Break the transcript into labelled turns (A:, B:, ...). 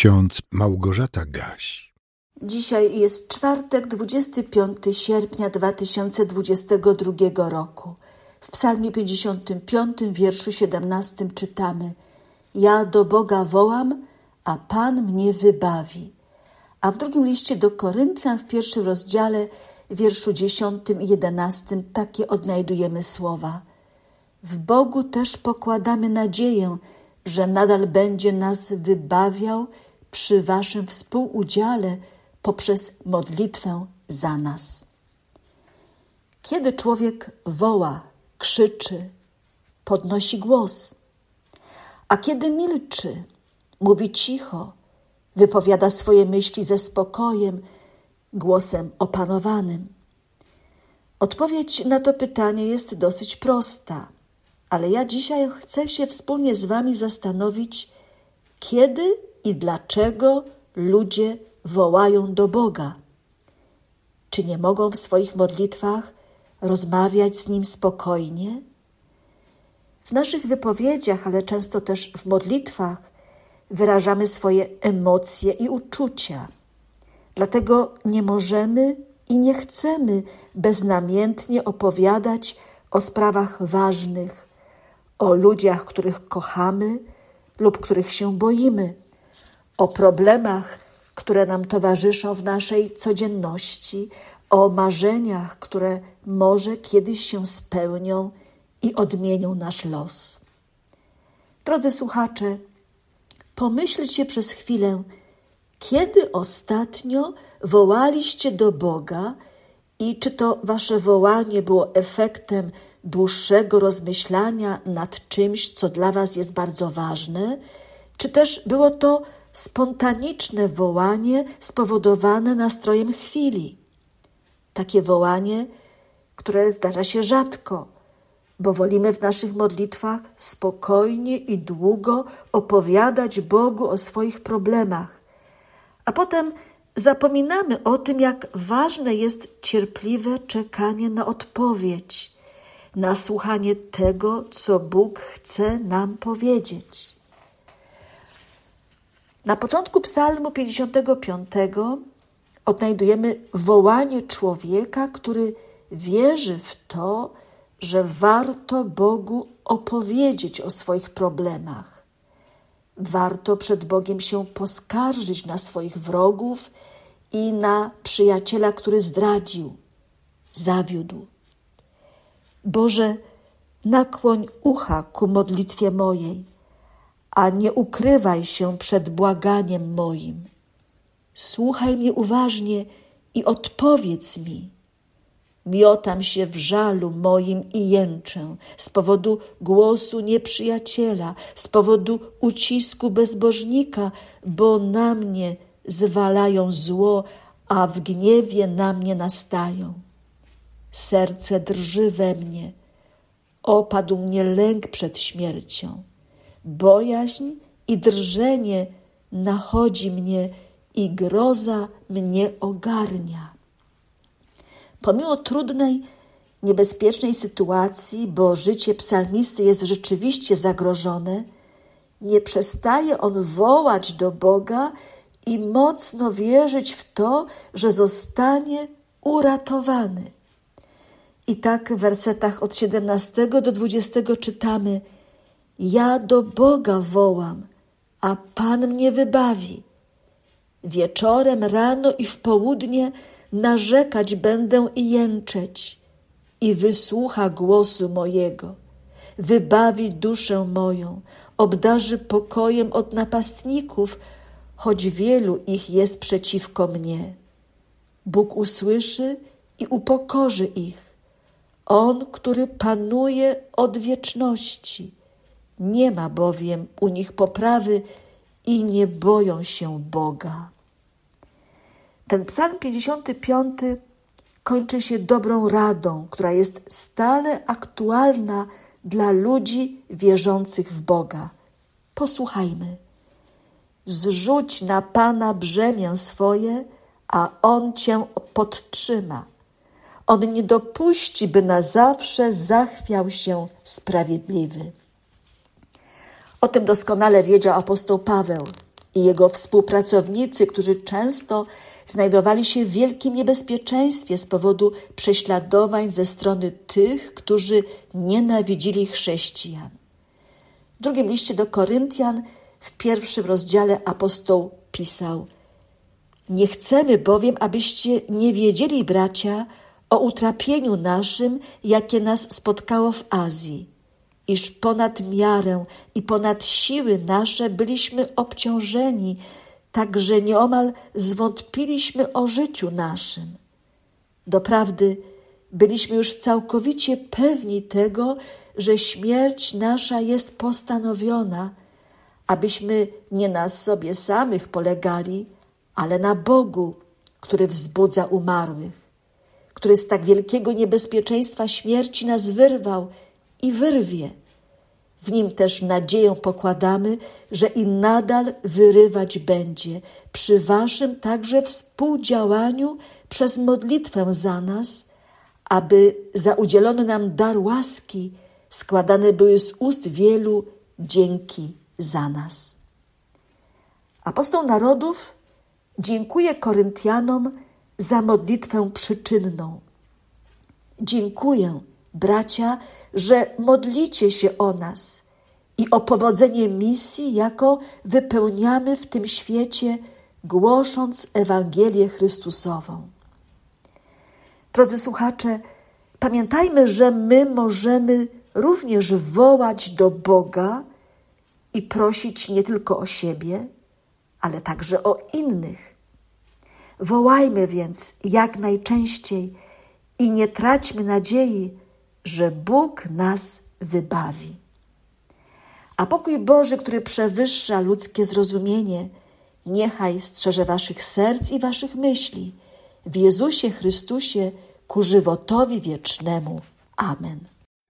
A: ksiądz Małgorzata Gaś.
B: Dzisiaj jest czwartek, 25 sierpnia 2022 roku. W Psalmie 55, wierszu 17 czytamy: Ja do Boga wołam, a Pan mnie wybawi. A w drugim liście do Koryntian, w pierwszym rozdziale, wierszu 10 i 11, takie odnajdujemy słowa: W Bogu też pokładamy nadzieję, że nadal będzie nas wybawiał przy Waszym współudziale poprzez modlitwę za nas. Kiedy człowiek woła, krzyczy, podnosi głos, a kiedy milczy, mówi cicho, wypowiada swoje myśli ze spokojem, głosem opanowanym. Odpowiedź na to pytanie jest dosyć prosta, ale ja dzisiaj chcę się wspólnie z Wami zastanowić, kiedy i dlaczego ludzie wołają do Boga. Czy nie mogą w swoich modlitwach rozmawiać z Nim spokojnie? W naszych wypowiedziach, ale często też w modlitwach, wyrażamy swoje emocje i uczucia. Dlatego nie możemy i nie chcemy beznamiętnie opowiadać o sprawach ważnych, o ludziach, których kochamy lub których się boimy, o problemach, które nam towarzyszą w naszej codzienności, o marzeniach, które może kiedyś się spełnią i odmienią nasz los. Drodzy słuchacze, pomyślcie przez chwilę, kiedy ostatnio wołaliście do Boga i czy to wasze wołanie było efektem dłuższego rozmyślania nad czymś, co dla was jest bardzo ważne, czy też było to spontaniczne wołanie spowodowane nastrojem chwili. Takie wołanie, które zdarza się rzadko, bo wolimy w naszych modlitwach spokojnie i długo opowiadać Bogu o swoich problemach, a potem zapominamy o tym, jak ważne jest cierpliwe czekanie na odpowiedź, na słuchanie tego, co Bóg chce nam powiedzieć. Na początku Psalmu 55 odnajdujemy wołanie człowieka, który wierzy w to, że warto Bogu opowiedzieć o swoich problemach. Warto przed Bogiem się poskarżyć na swoich wrogów i na przyjaciela, który zdradził, zawiódł. Boże, nakłoń ucha ku modlitwie mojej a nie ukrywaj się przed błaganiem moim. Słuchaj mnie uważnie i odpowiedz mi. Miotam się w żalu moim i jęczę z powodu głosu nieprzyjaciela, z powodu ucisku bezbożnika, bo na mnie zwalają zło, a w gniewie na mnie nastają. Serce drży we mnie, opadł mnie lęk przed śmiercią bojaźń i drżenie nachodzi mnie i groza mnie ogarnia. Pomimo trudnej, niebezpiecznej sytuacji, bo życie psalmisty jest rzeczywiście zagrożone, nie przestaje on wołać do Boga i mocno wierzyć w to, że zostanie uratowany. I tak w wersetach od 17 do 20 czytamy – ja do Boga wołam, a Pan mnie wybawi. Wieczorem, rano i w południe narzekać będę i jęczeć, i wysłucha głosu mojego. Wybawi duszę moją, obdarzy pokojem od napastników, choć wielu ich jest przeciwko mnie. Bóg usłyszy i upokorzy ich. On, który panuje od wieczności nie ma bowiem u nich poprawy i nie boją się Boga. Ten psalm 55 kończy się dobrą radą, która jest stale aktualna dla ludzi wierzących w Boga. Posłuchajmy. Zrzuć na Pana brzemię swoje, a On cię podtrzyma. On nie dopuści, by na zawsze zachwiał się sprawiedliwy. O tym doskonale wiedział apostoł Paweł. i jego współpracownicy, którzy często znajdowali się w wielkim niebezpieczeństwie z powodu prześladowań ze strony tych, którzy nienawidzili chrześcijan. W drugim liście do Koryntian, w pierwszym rozdziale apostoł pisał: Nie chcemy bowiem, abyście nie wiedzieli, bracia, o utrapieniu naszym, jakie nas spotkało w Azji, iż ponad miarę i ponad siły nasze byliśmy obciążeni, tak że nieomal zwątpiliśmy o życiu naszym. Doprawdy byliśmy już całkowicie pewni tego, że śmierć nasza jest postanowiona, abyśmy nie na sobie samych polegali, ale na Bogu, który wzbudza umarłych, który z tak wielkiego niebezpieczeństwa śmierci nas wyrwał i wyrwie. W nim też nadzieję pokładamy, że i nadal wyrywać będzie przy waszym także współdziałaniu przez modlitwę za nas, aby za udzielony nam dar łaski składane były z ust wielu dzięki za nas. Apostoł narodów dziękuję Koryntianom za modlitwę przyczynną. Dziękuję, bracia, że modlicie się o nas i o powodzenie misji, jaką wypełniamy w tym świecie, głosząc Ewangelię Chrystusową. Drodzy słuchacze, pamiętajmy, że my możemy również wołać do Boga i prosić nie tylko o siebie, ale także o innych. Wołajmy więc jak najczęściej i nie traćmy nadziei, że Bóg nas wybawi. A pokój Boży, który przewyższa ludzkie zrozumienie, niechaj strzeże waszych serc i waszych myśli w Jezusie Chrystusie ku żywotowi wiecznemu. Amen.